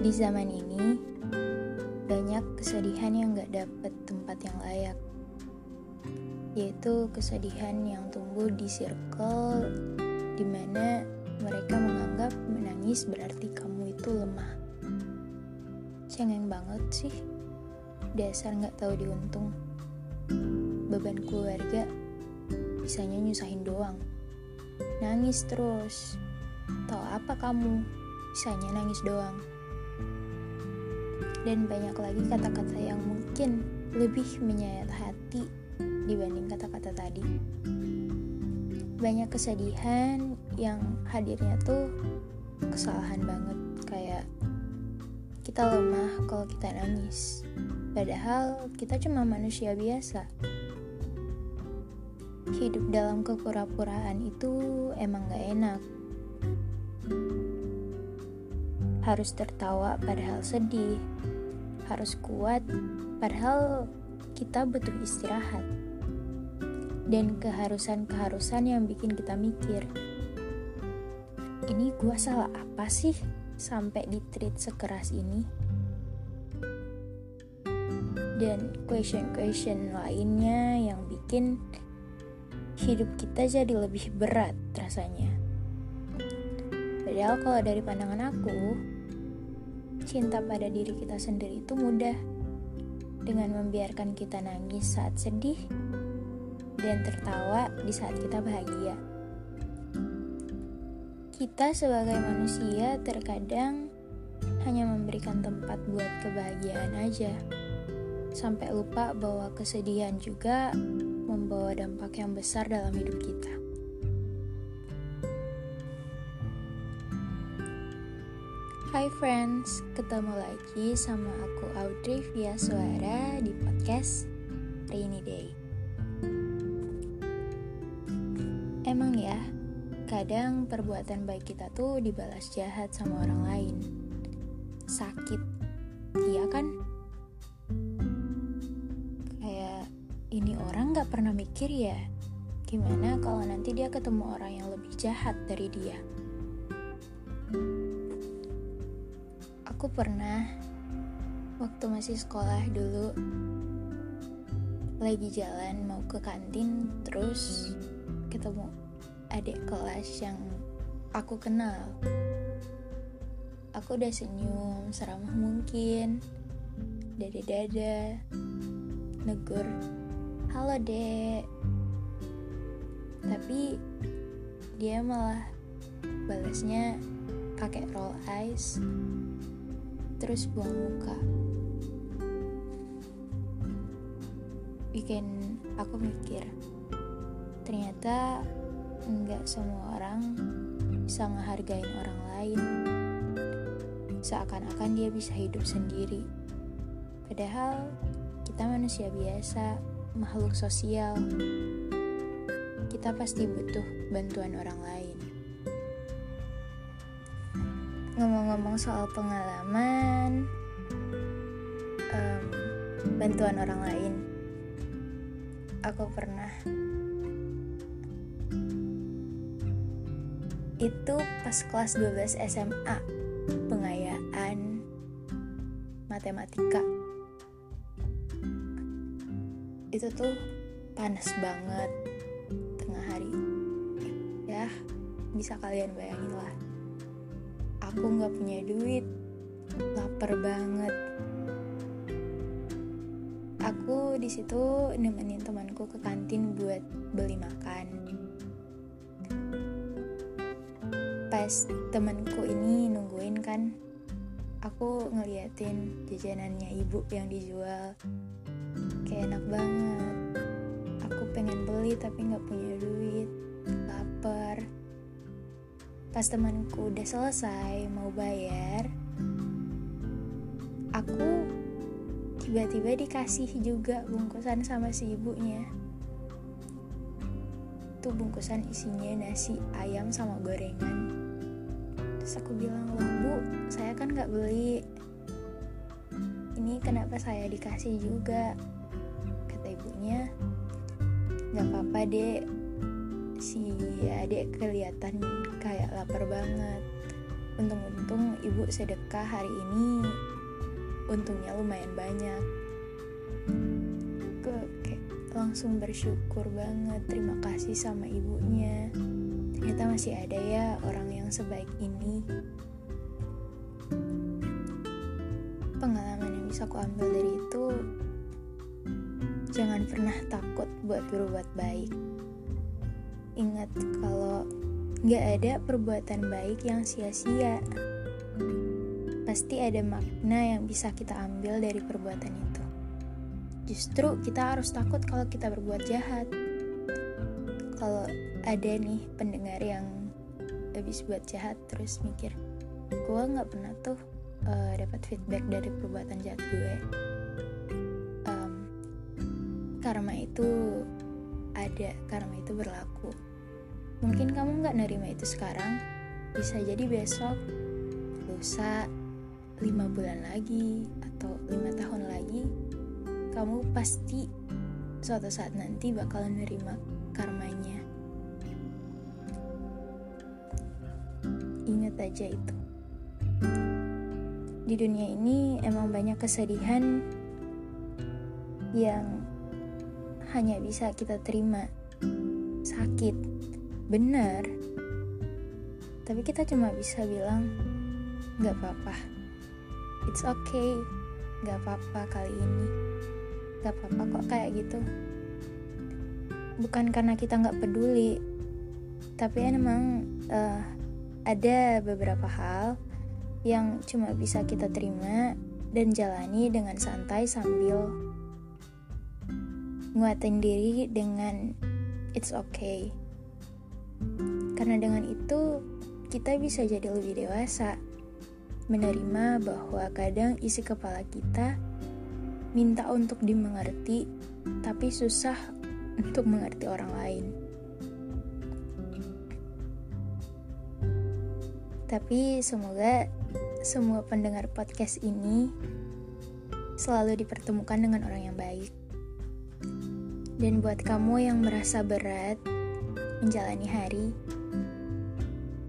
Di zaman ini, banyak kesedihan yang gak dapet tempat yang layak. Yaitu kesedihan yang tumbuh di circle di mana mereka menganggap menangis berarti kamu itu lemah. Cengeng banget sih, dasar gak tahu diuntung. Beban keluarga bisanya nyusahin doang. Nangis terus. Tahu apa kamu? Bisanya nangis doang dan banyak lagi kata-kata yang mungkin lebih menyayat hati dibanding kata-kata tadi. Banyak kesedihan yang hadirnya tuh kesalahan banget kayak kita lemah kalau kita nangis. Padahal kita cuma manusia biasa. Hidup dalam kepura-puraan itu emang gak enak. Harus tertawa padahal sedih, harus kuat, padahal kita butuh istirahat. Dan keharusan-keharusan yang bikin kita mikir, ini gua salah apa sih sampai di treat sekeras ini? Dan question-question lainnya yang bikin hidup kita jadi lebih berat rasanya. Padahal kalau dari pandangan aku, cinta pada diri kita sendiri itu mudah dengan membiarkan kita nangis saat sedih dan tertawa di saat kita bahagia. Kita sebagai manusia terkadang hanya memberikan tempat buat kebahagiaan aja. Sampai lupa bahwa kesedihan juga membawa dampak yang besar dalam hidup kita. Hai friends, ketemu lagi sama aku Audrey via suara di podcast Rainy Day. Emang ya, kadang perbuatan baik kita tuh dibalas jahat sama orang lain. Sakit, iya kan? Kayak ini orang gak pernah mikir ya, gimana kalau nanti dia ketemu orang yang lebih jahat dari dia. Aku pernah waktu masih sekolah dulu lagi jalan mau ke kantin terus ketemu adik kelas yang aku kenal. Aku udah senyum seramah mungkin, dada-dada, negur, halo dek. Tapi dia malah balasnya pakai roll eyes terus buang muka. Bikin aku mikir ternyata nggak semua orang bisa ngehargain orang lain. Seakan-akan dia bisa hidup sendiri. Padahal kita manusia biasa makhluk sosial. Kita pasti butuh bantuan orang lain ngomong-ngomong soal pengalaman um, bantuan orang lain. Aku pernah. Itu pas kelas 12 SMA pengayaan matematika. Itu tuh panas banget tengah hari. Ya bisa kalian bayangin lah aku nggak punya duit, lapar banget. Aku di situ nemenin temanku ke kantin buat beli makan. Pas temanku ini nungguin kan, aku ngeliatin jajanannya ibu yang dijual. Kayak enak banget. Aku pengen beli tapi nggak punya duit, Pas temanku udah selesai mau bayar, aku tiba-tiba dikasih juga bungkusan sama si ibunya. Tuh bungkusan isinya nasi ayam sama gorengan. Terus aku bilang, loh bu, saya kan gak beli. Ini kenapa saya dikasih juga? Kata ibunya, gak apa-apa dek, si adek kelihatan kayak lapar banget. Untung-untung ibu sedekah hari ini untungnya lumayan banyak. Gue kayak langsung bersyukur banget terima kasih sama ibunya. Ternyata masih ada ya orang yang sebaik ini. Pengalaman yang bisa aku ambil dari itu jangan pernah takut buat berbuat baik ingat kalau gak ada perbuatan baik yang sia-sia. Pasti ada makna yang bisa kita ambil dari perbuatan itu. Justru kita harus takut kalau kita berbuat jahat. Kalau ada nih pendengar yang habis buat jahat terus mikir gue nggak pernah tuh uh, dapat feedback dari perbuatan jahat gue. Um, karma itu ada karma itu berlaku. Mungkin kamu nggak nerima itu sekarang. Bisa jadi besok lusa lima bulan lagi atau lima tahun lagi kamu pasti suatu saat nanti bakalan nerima karmanya. Ingat aja itu. Di dunia ini emang banyak kesedihan yang hanya bisa kita terima. Sakit. Benar. Tapi kita cuma bisa bilang gak apa-apa. It's okay. Gak apa-apa kali ini. Gak apa-apa kok kayak gitu. Bukan karena kita gak peduli tapi emang uh, ada beberapa hal yang cuma bisa kita terima dan jalani dengan santai sambil nguatin diri dengan it's okay. Karena dengan itu kita bisa jadi lebih dewasa, menerima bahwa kadang isi kepala kita minta untuk dimengerti, tapi susah untuk mengerti orang lain. Tapi semoga semua pendengar podcast ini selalu dipertemukan dengan orang yang baik. Dan buat kamu yang merasa berat menjalani hari,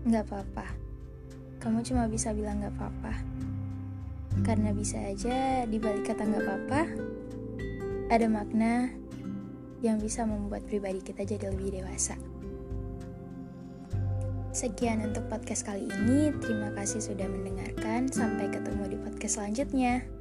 nggak apa-apa. Kamu cuma bisa bilang nggak apa-apa. Karena bisa aja di balik kata nggak apa-apa, ada makna yang bisa membuat pribadi kita jadi lebih dewasa. Sekian untuk podcast kali ini. Terima kasih sudah mendengarkan. Sampai ketemu di podcast selanjutnya.